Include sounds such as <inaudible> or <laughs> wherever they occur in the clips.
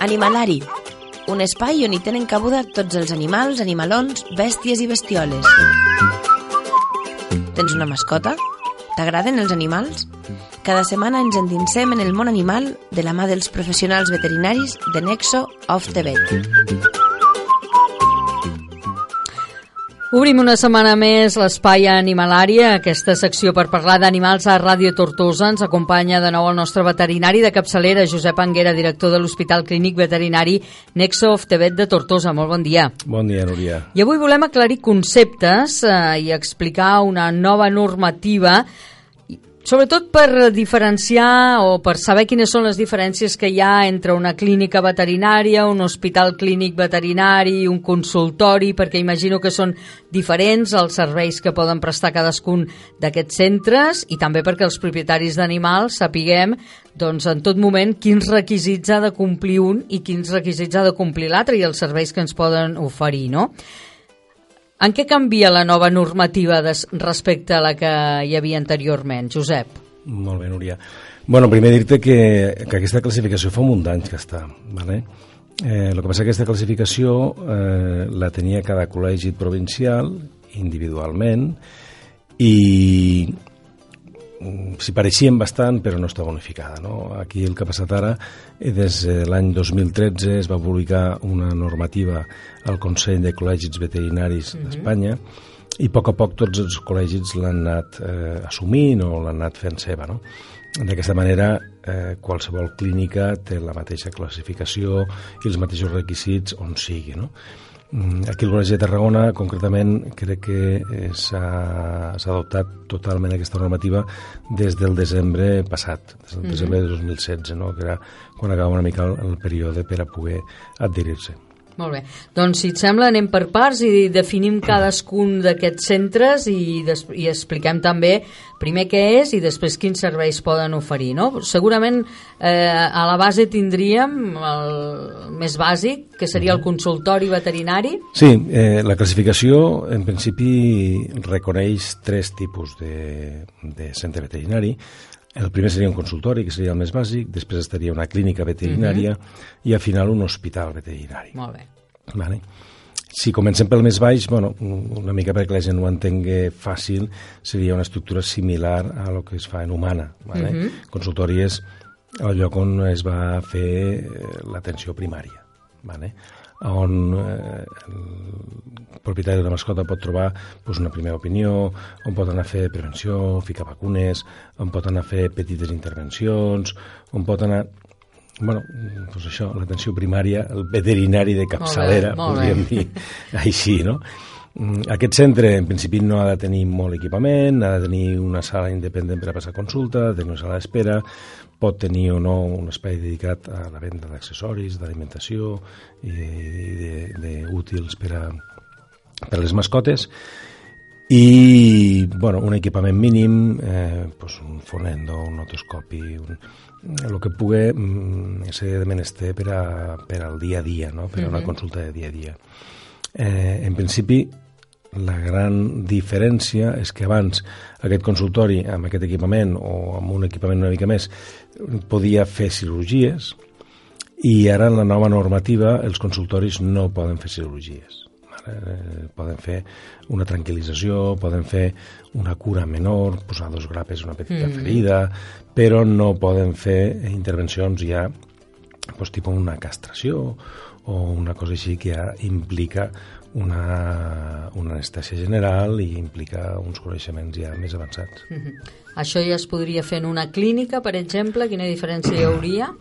Animalari, un espai on hi tenen cabuda tots els animals, animalons, bèsties i bestioles. Tens una mascota? T'agraden els animals? Cada setmana ens endinsem en el món animal de la mà dels professionals veterinaris de Nexo of the Vet. Obrim una setmana més l'espai animalària, aquesta secció per parlar d'animals a Ràdio Tortosa. Ens acompanya de nou el nostre veterinari de capçalera, Josep Anguera, director de l'Hospital Clínic Veterinari Nexo of Tebet de Tortosa. Molt bon dia. Bon dia, Núria. I avui volem aclarir conceptes eh, i explicar una nova normativa Sobretot per diferenciar o per saber quines són les diferències que hi ha entre una clínica veterinària, un hospital clínic veterinari, un consultori, perquè imagino que són diferents els serveis que poden prestar cadascun d'aquests centres i també perquè els propietaris d'animals sapiguem doncs, en tot moment quins requisits ha de complir un i quins requisits ha de complir l'altre i els serveis que ens poden oferir, no? En què canvia la nova normativa respecte a la que hi havia anteriorment, Josep? Molt bé, Núria. Bueno, primer dir-te que, que aquesta classificació fa un munt d'anys que està. ¿vale? Eh, el que passa que aquesta classificació eh, la tenia cada col·legi provincial individualment i s'hi pareixien bastant, però no està bonificada. No? Aquí el que ha passat ara, eh, des de l'any 2013 es va publicar una normativa al Consell de Col·legis Veterinaris uh -huh. d'Espanya i a poc a poc tots els col·legis l'han anat eh, assumint o l'han anat fent seva. No? D'aquesta manera, eh, qualsevol clínica té la mateixa classificació i els mateixos requisits on sigui. No? Mm, aquí al Col·legi de Tarragona, concretament, crec que eh, s'ha adoptat totalment aquesta normativa des del desembre passat, des del mm -hmm. desembre de 2016, no? que era quan acabava una mica el, el període per a poder adherir-se. Molt bé. Doncs, si et sembla, anem per parts i definim cadascun d'aquests centres i, i expliquem també primer què és i després quins serveis poden oferir. No? Segurament eh, a la base tindríem el més bàsic, que seria el consultori veterinari. Sí, eh, la classificació en principi reconeix tres tipus de, de centre veterinari el primer seria un consultori, que seria el més bàsic, després estaria una clínica veterinària uh mhm. -huh. i al final un hospital veterinari. Molt bé. Vale. Si comencem pel més baix, bueno, una mica perquè la gent ho entengui fàcil, seria una estructura similar a lo que es fa en humana. Vale? Uh mhm. -huh. Consultori és el lloc on es va fer l'atenció primària. Vale? On eh, el propietari de la mascota pot trobar pues, una primera opinió, on pot anar a fer prevenció, ficar vacunes, on pot anar a fer petites intervencions, on pot anar bueno, pues això, l'atenció primària, el veterinari de capçalera, molt bé, molt podríem dir així, no? Mm, aquest centre, en principi, no ha de tenir molt equipament, ha de tenir una sala independent per a passar consulta, ha de tenir una sala d'espera, pot tenir o no un espai dedicat a la venda d'accessoris, d'alimentació i d'útils per a, per a les mascotes i bueno, un equipament mínim, eh, pues un fonendo, un otoscopi, un, el que pugui mm, ser de menester per, a, per al dia a dia, no? per a una consulta de dia a dia. Eh, en principi, la gran diferència és que abans aquest consultori amb aquest equipament o amb un equipament una mica més podia fer cirurgies i ara en la nova normativa els consultoris no poden fer cirurgies. Eh, poden fer una tranquil·lització, poden fer una cura menor, posar dos grapes una petita mm. ferida, però no poden fer intervencions ja pues, tipus una castració o una cosa així que ja implica una, una anestèsia general i implica uns coneixements ja més avançats. Mm -hmm. Això ja es podria fer en una clínica, per exemple? Quina diferència hi hauria?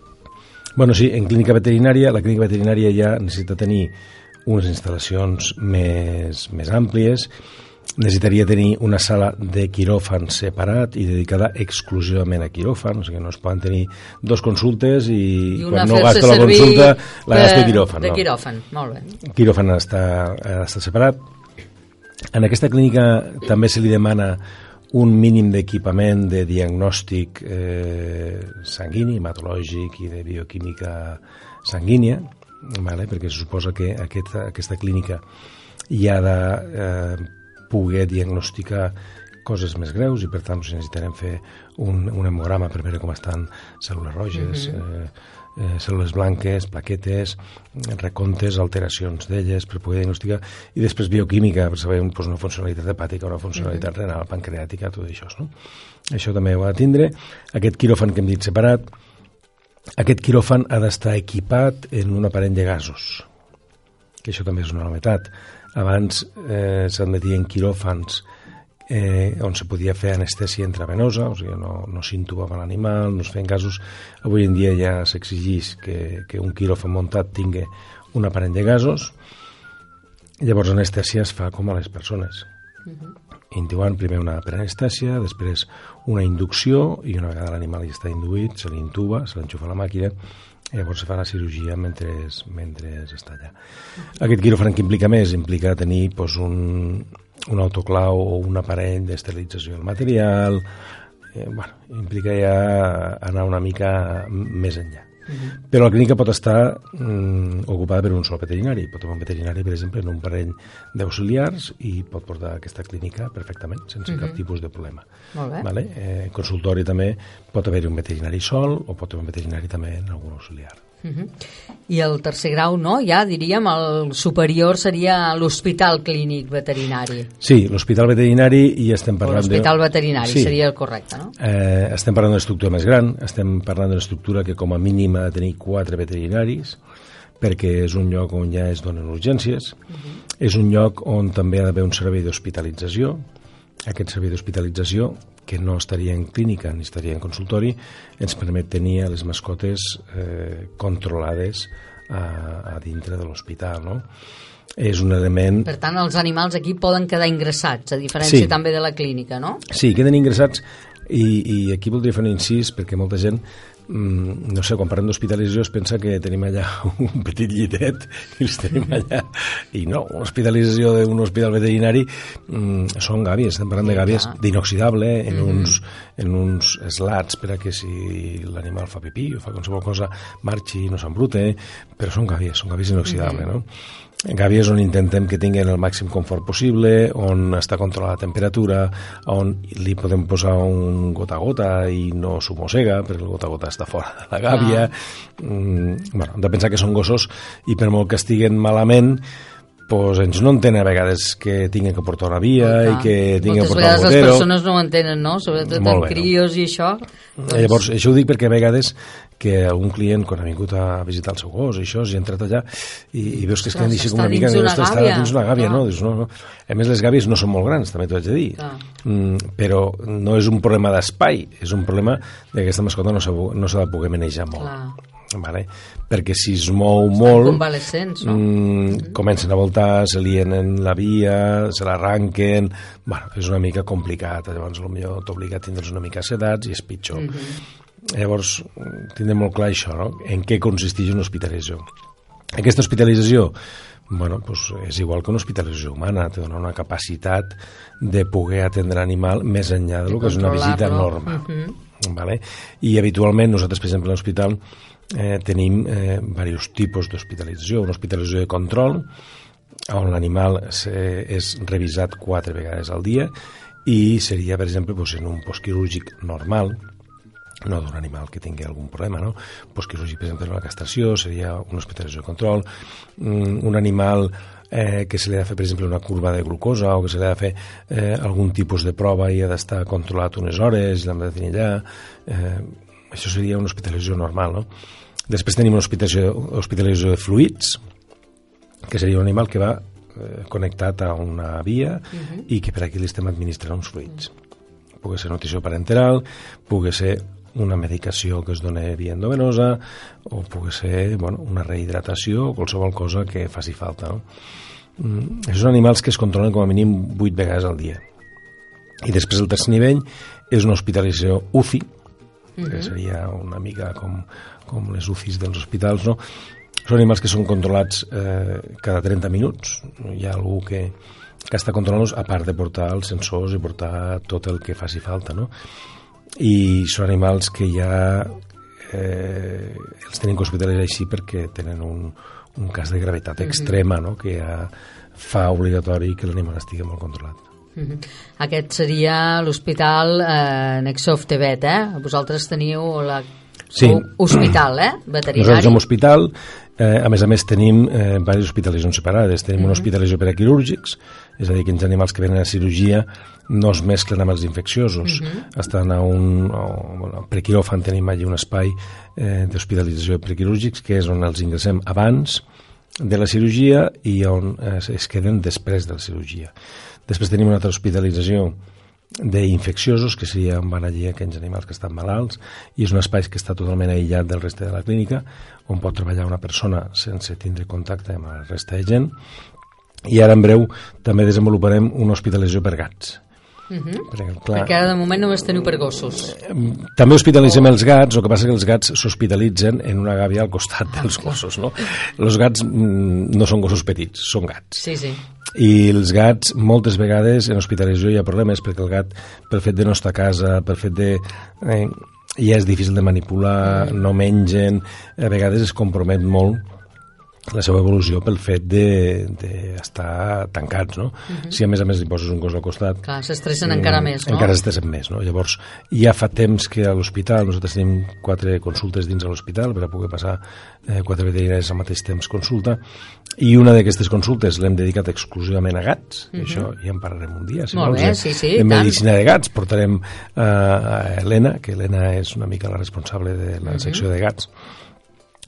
Bueno, sí, en clínica veterinària, la clínica veterinària ja necessita tenir unes instal·lacions més, més àmplies necessitaria tenir una sala de quiròfan separat i dedicada exclusivament a quiròfan, o sigui que no es poden tenir dos consultes i, I quan no gasta la consulta la gasta quiròfan. De quiròfan, no. molt bé. Quiròfan està, està separat. En aquesta clínica també se li demana un mínim d'equipament de diagnòstic eh, sanguini, hematològic i de bioquímica sanguínia, vale? perquè se suposa que aquesta, aquesta clínica hi ha de eh, poder diagnosticar coses més greus i per tant si necessitarem fer un, un hemograma per veure com estan cèl·lules roges, mm -hmm. eh, eh, cèl·lules blanques, plaquetes, recomptes, alteracions d'elles per poder diagnosticar, i després bioquímica per saber pues, una funcionalitat hepàtica, una funcionalitat mm -hmm. renal, pancreàtica, tot això. No? Això també ho ha de tindre. Aquest quiròfan que hem dit separat, aquest quiròfan ha d'estar equipat en un aparell de gasos, que això també és una novetat. Abans eh, s'admetien quiròfans eh, on se podia fer anestèsia intravenosa, o sigui, no, no s'intubava l'animal, no es feien casos. Avui en dia ja s'exigeix que, que un quiròfan muntat tingui un aparell de gasos, llavors l'anestèsia es fa com a les persones. Uh -huh. Intubant primer una preanestèsia, després una inducció, i una vegada l'animal ja està induït, se l'intuba, se l'enxufa a la màquina, i llavors fa la cirurgia mentre, mentre està allà. Aquest quiròfan que implica més? Implica tenir doncs, un, un autoclau o un aparell d'esterilització del material, eh, bueno, implica ja anar una mica més enllà. Uh -huh. Però la clínica pot estar mm, ocupada per un sol veterinari. Pot haver un veterinari, per exemple, en un parell d'auxiliars i pot portar aquesta clínica perfectament, sense uh -huh. cap tipus de problema. Molt bé. Vale? Eh, consultori també pot haver un veterinari sol o pot haver un veterinari també en algun auxiliar. Uh -huh. I el tercer grau, no? Ja diríem, el superior seria l'hospital clínic veterinari. Sí, l'hospital veterinari i estem parlant... l'hospital de... veterinari sí. seria el correcte, no? Eh, estem parlant d'una estructura més gran, estem parlant d'una estructura que com a mínim ha de tenir quatre veterinaris, perquè és un lloc on ja es donen urgències, uh -huh. és un lloc on també ha d'haver un servei d'hospitalització, aquest servei d'hospitalització que no estaria en clínica ni estaria en consultori, ens permet tenir les mascotes eh, controlades a, a dintre de l'hospital, no? És un element... Per tant, els animals aquí poden quedar ingressats, a diferència sí. també de la clínica, no? Sí, queden ingressats i, i aquí voldria fer un incís perquè molta gent mm, no sé, quan parlem d'hospitalització es pensa que tenim allà <laughs> un petit llitet i els tenim allà i no, hospitalització d'un hospital veterinari mm, són gàbies, estem parlant de gàbies d'inoxidable en, mm. uns, en uns slats per a que si l'animal fa pipí o fa qualsevol cosa marxi i no s'embrute però són gàbies, són gàbies inoxidables mm. no? Gàbies on intentem que tinguin el màxim confort possible, on està controlada la temperatura, on li podem posar un gota a gota i no s'ho mossega, perquè el gota a gota està fora de la gàbia. Ah. Mm, bueno, hem de pensar que són gossos i per molt que estiguen malament, pues ens no entenen a vegades que tinguin que portar una via i que tinguin que portar un botero. Moltes vegades les persones no ho entenen, no? Sobretot amb crios no? i això. Doncs... Llavors, això ho dic perquè a vegades que algun client, quan ha vingut a visitar el seu gos i això, s'hi ha entrat allà i, i veus que es queden així com una mica... Està dins una gàbia, no? Dius, no, no? A més, les gàbies no són molt grans, també t'ho haig de dir. Mm, però no és un problema d'espai, és un problema de que aquesta mascota no s'ha no de poder manejar molt. Clar vale? perquè si es mou molt convalescents no? mm, comencen a voltar, se lien en la via se l'arranquen bueno, és una mica complicat llavors potser t'obliga a tindre's una mica sedats i és pitjor mm -hmm. llavors tindrem molt clar això no? en què consisteix una hospitalització aquesta hospitalització bueno, pues és igual que una hospitalització humana, dona una capacitat de poder atendre l'animal més enllà del que és una visita normal. Uh -huh. vale? I habitualment nosaltres, per exemple, a l'hospital eh, tenim eh, diversos tipus d'hospitalització. Una hospitalització de control, on l'animal és revisat quatre vegades al dia i seria, per exemple, doncs, en un postquirúrgic normal, no d'un animal que tingui algun problema, no? Postquirúrgic, per exemple, una castració, seria una hospitalització de control, mm, un animal eh, que se li ha de fer, per exemple, una curva de glucosa o que se li ha de fer eh, algun tipus de prova i ha d'estar controlat unes hores l'hem de tenir allà. Eh, això seria una hospitalització normal, no? Després tenim una hospitalització, de fluids, que seria un animal que va eh, connectat a una via uh -huh. i que per aquí li estem administrant uns fluids. Pugui ser nutrició parenteral, pugui ser una medicació que es dona via endovenosa o pugui ser bueno, una rehidratació o qualsevol cosa que faci falta. No? Mm, són animals que es controlen com a mínim 8 vegades al dia. I després el tercer nivell és una hospitalització UCI, uh -huh. que seria una mica com com les UCIs dels hospitals, no? són animals que són controlats eh, cada 30 minuts. Hi ha algú que, que està controlant-los, a part de portar els sensors i portar tot el que faci falta. No? I són animals que ja eh, els tenim que hospitalitzar així perquè tenen un, un cas de gravetat extrema no? que ja fa obligatori que l'animal estigui molt controlat. Mm -hmm. Aquest seria l'hospital eh, Nexof Tebet, eh? Vosaltres teniu la Sí. hospital, eh? Veterinari. Nosaltres som hospital, eh, a més a més tenim eh, diverses hospitalitzacions separades. Tenim mm -hmm. una hospitalització per a quirúrgics, és a dir, que els animals que venen a cirurgia no es mesclen amb els infecciosos. Mm -hmm. Estan a un... A, bueno, prequiròfan tenim allà un espai eh, d'hospitalització prequirúrgics, que és on els ingressem abans de la cirurgia i on eh, es queden després de la cirurgia. Després tenim una altra hospitalització d'infecciosos, que seria on van allí aquells animals que estan malalts, i és un espai que està totalment aïllat del reste de la clínica, on pot treballar una persona sense tindre contacte amb la resta de gent. I ara, en breu, també desenvoluparem una hospitalització per gats. Uh -huh. perquè, clar, perquè ara de moment només teniu per gossos també hospitalitzem oh. els gats el que passa que els gats s'hospitalitzen en una gàbia al costat dels gossos no? <laughs> els gats mm, no són gossos petits són gats sí, sí i els gats moltes vegades en hospitalització hi ha problemes perquè el gat pel fet de no estar a casa pel fet de eh, ja és difícil de manipular, no mengen a vegades es compromet molt la seva evolució pel fet d'estar de, tancats, no? Uh -huh. Si a més a més li poses un cos al costat... Clar, s'estressen encara més, no? Encara s'estressen més, no? Llavors, ja fa temps que a l'hospital, nosaltres tenim quatre consultes dins de l'hospital per a poder passar eh, quatre veterinaris al mateix temps consulta, i una d'aquestes consultes l'hem dedicat exclusivament a gats, uh -huh. això ja en parlarem un dia, si Molt vols, bé, sí, sí, de medicina de gats. Portarem eh, a Helena, que Helena és una mica la responsable de la secció uh -huh. de gats,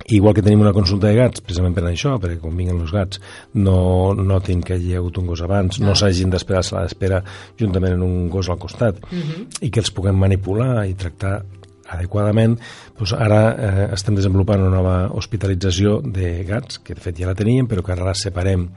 Igual que tenim una consulta de gats, precisament per això, perquè quan vinguen els gats no notin que hi ha hagut un gos abans, no, no s'hagin d'esperar a sala d'espera juntament amb un gos al costat, uh mhm. -huh. i que els puguem manipular i tractar adequadament, doncs ara eh, estem desenvolupant una nova hospitalització de gats, que de fet ja la teníem, però que ara la separem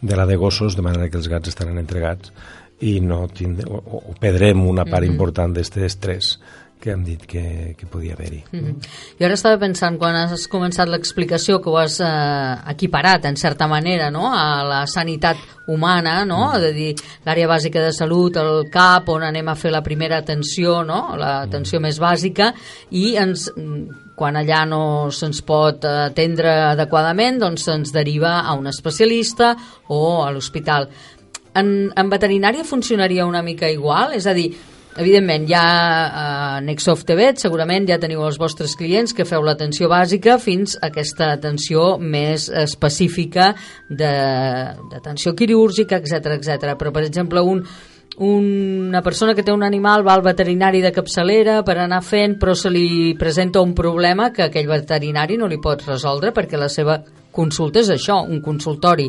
de la de gossos, de manera que els gats estaran entre gats i no tindrem, o, o perdrem una part uh mhm. -huh. important d'aquest estrès que hem dit que, que podia haver-hi. Mm -hmm. Jo ara estava pensant, quan has començat l'explicació, que ho has eh, equiparat, en certa manera, no?, a la sanitat humana, no?, mm. de dir l'àrea bàsica de salut, el CAP, on anem a fer la primera atenció, no?, l'atenció mm. més bàsica, i ens quan allà no se'ns pot atendre adequadament, doncs se'ns deriva a un especialista o a l'hospital. En, en veterinària funcionaria una mica igual? És a dir, Evidentment, ja a eh, Nexoft TV segurament ja teniu els vostres clients que feu l'atenció bàsica fins a aquesta atenció més específica d'atenció quirúrgica, etc etc. Però, per exemple, un, una persona que té un animal va al veterinari de capçalera per anar fent, però se li presenta un problema que aquell veterinari no li pot resoldre perquè la seva consulta és això, un consultori.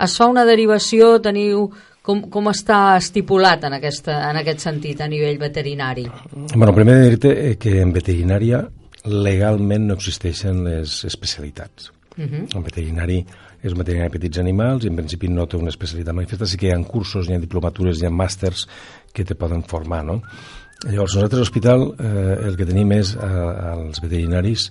Es fa una derivació, teniu com, com està estipulat en, aquesta, en aquest sentit a nivell veterinari? Bueno, primer de dir-te eh, que en veterinària legalment no existeixen les especialitats. Uh mhm. -huh. En veterinari és un veterinari de petits animals i en principi no té una especialitat manifesta, sí que hi ha cursos, hi ha diplomatures, hi ha màsters que te poden formar, no? Llavors, nosaltres a l'hospital eh, el que tenim és eh, els veterinaris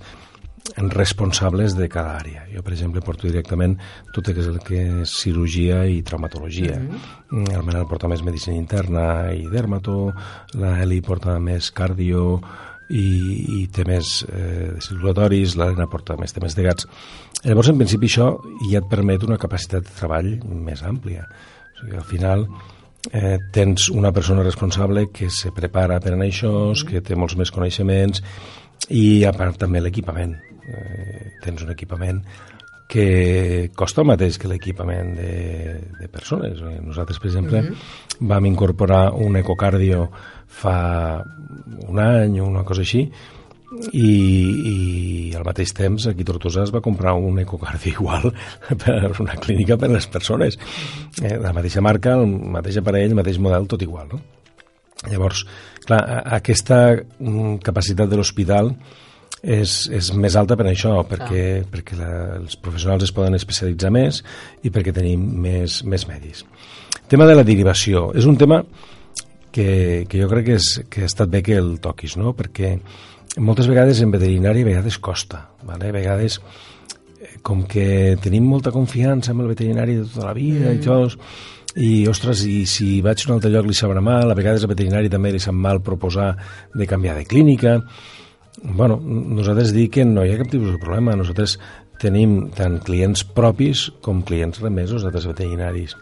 responsables de cada àrea. Jo, per exemple, porto directament tot el que és cirurgia i traumatologia. Mm -hmm. El Manel porta més medicina interna i dermato, la Eli porta més cardio i, i temes eh, circulatoris, l'Helena porta més temes de gats. Llavors, en principi, això ja et permet una capacitat de treball més àmplia. O sigui, al final, eh, tens una persona responsable que se prepara per anar això, -hmm. que té molts més coneixements i a part també l'equipament eh, tens un equipament que costa el mateix que l'equipament de, de persones. Eh, nosaltres, per exemple, mm -hmm. vam incorporar un ecocardio fa un any o una cosa així, i, i al mateix temps aquí a Tortosa es va comprar un ecocardio <laughs> igual per una clínica per a les persones eh, la mateixa marca, el mateix aparell, el mateix model, tot igual no? llavors, clar, aquesta mm, capacitat de l'hospital és, és més alta per això, perquè, ah. perquè la, els professionals es poden especialitzar més i perquè tenim més, més medis. Tema de la derivació. És un tema que, que jo crec que, és, que ha estat bé que el toquis, no? perquè moltes vegades en veterinari a vegades costa, vale? a vegades eh, com que tenim molta confiança en el veterinari de tota la vida mm. i tot, i, ostres, i si vaig a un altre lloc li sabrà mal, a vegades al veterinari també li sap mal proposar de canviar de clínica, Bueno, nosaltres dic que no hi ha cap tipus de problema. Nosaltres tenim tant clients propis com clients remesos d'altres veterinaris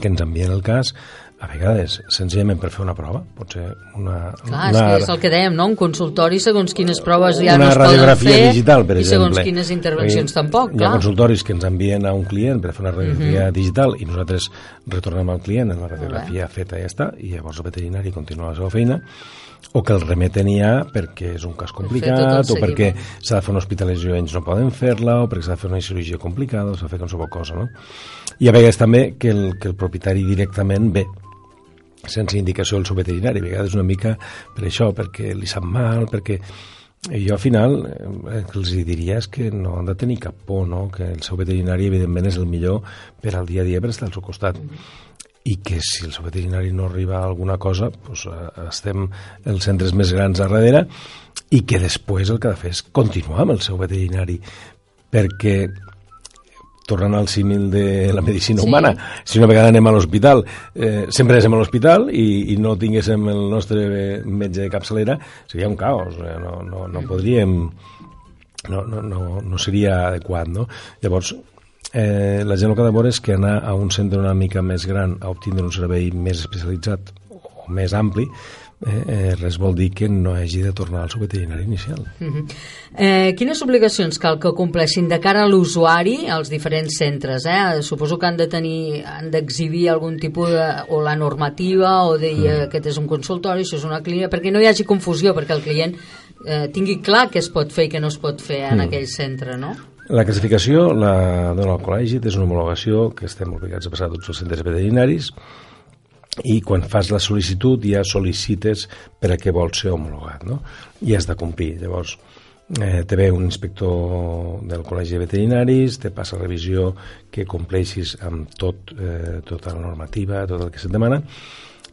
que ens envien el cas a vegades, senzillament per fer una prova, pot ser una... Clar, una, és, que és el que dèiem, no? Un consultori, segons quines proves ja una no es poden fer digital, per i exemple. segons quines intervencions Hi- tampoc, Hi ha clar. consultoris que ens envien a un client per fer una radiografia Mhm. digital i nosaltres retornem al client en la radiografia feta i ja està, i llavors el veterinari continua la seva feina, o que el remeten ja perquè és un cas complicat, o perquè s'ha de fer una hospitalització i ells no poden fer-la, o perquè s'ha de fer una cirurgia complicada, o s'ha de fer qualsevol cosa, no? I a vegades també que el, que el propietari directament ve sense indicació del seu veterinari, a vegades una mica per això, perquè li sap mal, perquè i jo al final eh, el que els diria és que no han de tenir cap por, no? que el seu veterinari evidentment és el millor per al dia a dia per estar al seu costat i que si el veterinari no arriba a alguna cosa doncs, eh, estem els centres més grans a darrere i que després el que ha de fer és continuar amb el seu veterinari perquè tornant al símil de la medicina Sí. humana, si una vegada anem a l'hospital, eh, sempre anem a l'hospital i, i no tinguéssim el nostre metge de capçalera, seria un caos, eh, no, no, no podríem, no, no, no, no seria adequat, no? Llavors, eh, la gent el que ha de veure és que anar a un centre una mica més gran a obtindre un servei més especialitzat o més ampli, eh, eh, res vol dir que no hagi de tornar al seu veterinari inicial. Mhm. eh, quines obligacions cal que compleixin de cara a l'usuari als diferents centres? Eh? Suposo que han de tenir, han d'exhibir algun tipus de, o la normativa o dir mm. aquest és un consultori, això és una clínica, perquè no hi hagi confusió, perquè el client eh, tingui clar què es pot fer i què no es pot fer en Mm. aquell centre, no? La classificació la dona el col·legi, és una homologació que estem obligats a passar a tots els centres veterinaris i quan fas la sol·licitud ja sol·licites per a què vols ser homologat, no? I has de complir. Llavors, eh, te ve un inspector del Col·legi de Veterinaris, te passa revisió que compleixis amb tot, eh, tota la normativa, tot el que se't demana,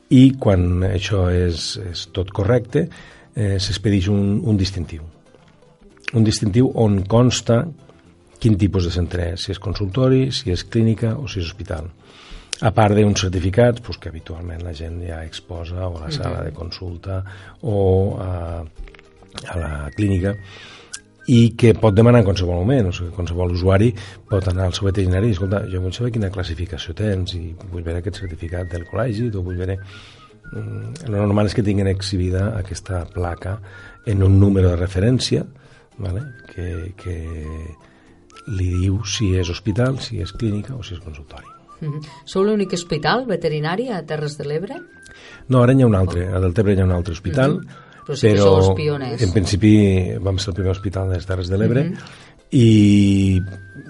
i quan això és, és tot correcte, eh, s'expedeix un, un distintiu. Un distintiu on consta quin tipus de centre és, si és consultori, si és clínica o si és hospital. A part d'uns certificats doncs, que habitualment la gent ja exposa o a la sala de consulta o a, a la clínica i que pot demanar en qualsevol moment, o sigui, qualsevol usuari pot anar al seu veterinari i escolta, jo vull saber quina classificació tens i vull veure aquest certificat del col·legi o vull veure... Mm, Lo normal és que tinguin exhibida aquesta placa en un número de referència vale? que, que li diu si és hospital, si és clínica o si és consultori. Mhm. Sou l'únic hospital veterinari a Terres de l'Ebre? No, ara n'hi ha un altre, a Deltebre hi ha un altre hospital, Mhm. Però sí que sou els pioners. en principi vam ser el primer hospital de les Terres de l'Ebre Mhm. i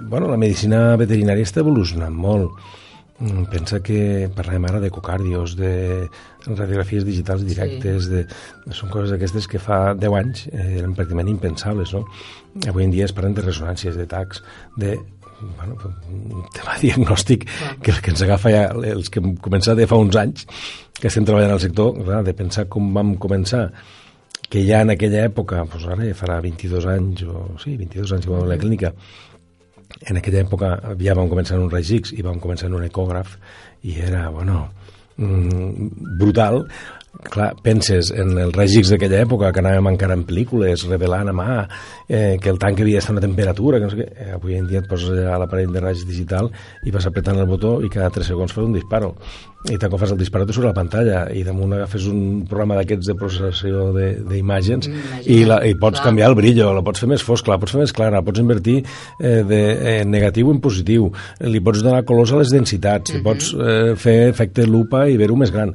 bueno, la medicina veterinària està evolucionant molt. Mm, Pensa que parlem ara d'ecocardios, de radiografies digitals directes, de, són coses d'aquestes que fa 10 anys eh, eren pràcticament impensables, no? Avui en dia es parlen de resonàncies, de tacs, de bueno, un tema <laughs> diagnòstic Clar. que el que ens agafa ja els que hem començat de fa uns anys que estem treballant al sector, clar, de pensar com vam començar que ja en aquella època, doncs ara ja farà 22 anys, o sí, 22 anys que vam a la clínica, en aquella època ja vam començar en un raig X i vam començar en un ecògraf i era, bueno, mm, brutal. Clar, penses en el raig X d'aquella època, que anàvem encara en pel·lícules, revelant a mà, eh, que el tanc havia d'estar a una temperatura, que no sé què. Eh, avui en dia et poses allà a l'aparell de raig digital i vas apretant el botó i cada 3 segons fas un disparo. I tant com fas el disparo te surt a la pantalla i damunt agafes un programa d'aquests de processació de- d'imatges i, la, i pots Clar. canviar el brillo, la pots fer més fosca, la pots fer més clara, pots invertir eh, de eh, negatiu en positiu, li pots donar colors a les densitats, li pots eh, fer efecte lupa i veure-ho més gran.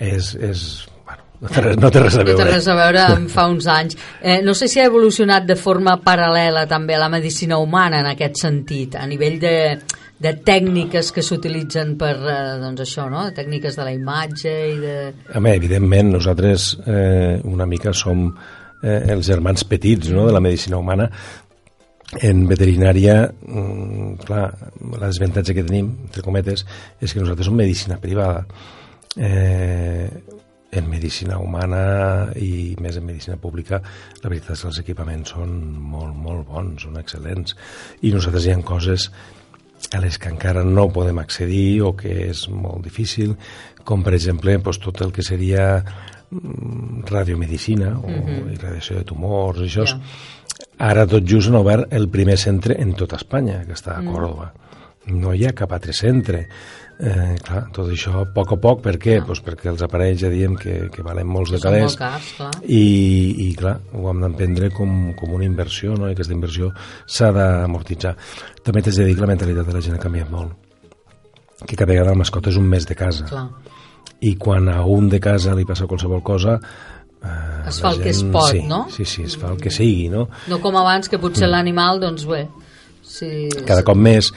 És, és, bueno, no té res, no té res a No té veure. res a veure amb fa uns anys. Eh, no sé si ha evolucionat de forma paral·lela també a la medicina humana en aquest sentit, a nivell de, de tècniques que s'utilitzen per, eh, doncs això, no? tècniques de la imatge i de... Home, evidentment, nosaltres eh, una mica som eh, els germans petits no?, de la medicina humana. En veterinària, mm, clar, la desavantatge que tenim, entre cometes, és que nosaltres som medicina privada. Eh, en medicina humana i més en medicina pública, la veritat és que els equipaments són molt, molt bons, són excel·lents. I nosaltres hi ha coses a les que encara no podem accedir o que és molt difícil, com per exemple doncs, tot el que seria mm, radiomedicina o Mhm. irradiació de tumors i això. Ja. Ara tot just han obert el primer centre en tota Espanya, que està a Còrdoba. no hi ha cap altre centre. Eh, clar, tot això a poc a poc, per què? Pues perquè els aparells ja diem que, que valen molts de Són calés molt cars, clar. i, i clar, ho hem d'emprendre com, com una inversió no? i aquesta inversió s'ha d'amortitzar també t'haig de dir que la mentalitat de la gent ha canviat molt que cada vegada la mascota és un mes de casa clar. i quan a un de casa li passa qualsevol cosa eh, Es fa el que es gent- pot, sí, no? Sí, sí, es fa el que sigui, no? No com abans, que potser l'animal, doncs bé, si... Cada cop més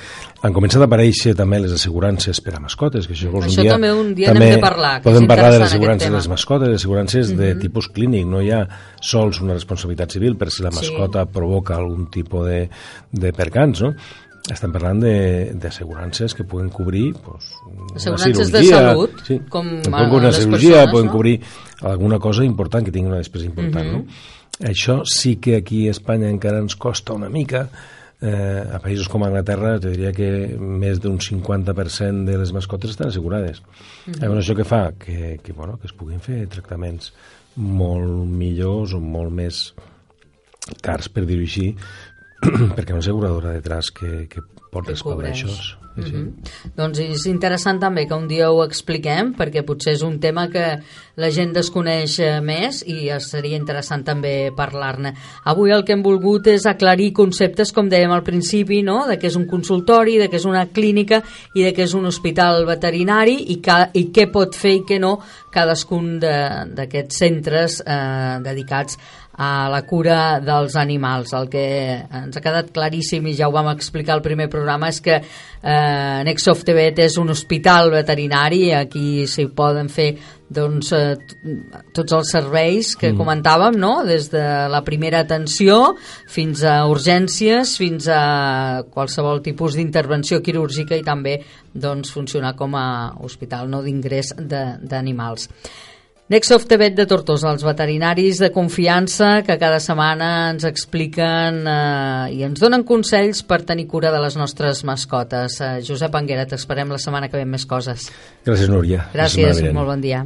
han començat a aparèixer també les assegurances per a mascotes, que això, vols Això un dia, també un dia n'hem de parlar, Podem parlar de les assegurances de les mascotes, de assegurances de tipus clínic, no hi ha sols una responsabilitat civil per si la Sí. mascota provoca algun tipus de, de percans, no? Estem parlant de- d'assegurances que puguen cobrir pues, una Assegurances de cirurgia, salut, sí, com poden cobrir una les cirurgia, persones, poden no? cobrir alguna cosa important, que tingui una despesa important, no? Això sí que aquí a Espanya encara ens costa una mica, eh, a països com Anglaterra te diria que més d'un 50% de les mascotes estan assegurades. Mm -hmm. això que fa? Que, que, bueno, que es puguin fer tractaments molt millors o molt més cars, per dir-ho així, <clears throat> perquè una asseguradora detrás que, que pot Que respondre cobreix. això. Sí, sí. Doncs és interessant també que un dia ho expliquem, perquè potser és un tema que la gent desconeix eh, més i seria interessant també parlar-ne. Avui el que hem volgut és aclarir conceptes, com dèiem al principi, no? de què és un consultori, de què és una clínica i de què és un hospital veterinari i, ca, i què pot fer i què no cadascun d'aquests centres eh, dedicats a la cura dels animals. El que ens ha quedat claríssim i ja ho vam explicar al primer programa és que eh, Nexoft TV és un hospital veterinari, aquí s'hi poden fer doncs, eh, tots els serveis que mm. comentàvem, no? des de la primera atenció fins a urgències, fins a qualsevol tipus d'intervenció quirúrgica i també doncs, funcionar com a hospital no d'ingrés de- d'animals. Nexoft TV de Tortosa, els veterinaris de confiança que cada setmana ens expliquen eh, i ens donen consells per tenir cura de les nostres mascotes. Eh, Josep Anguera, t'esperem la setmana que ve més coses. Gràcies, Núria. Gràcies, molt bon dia.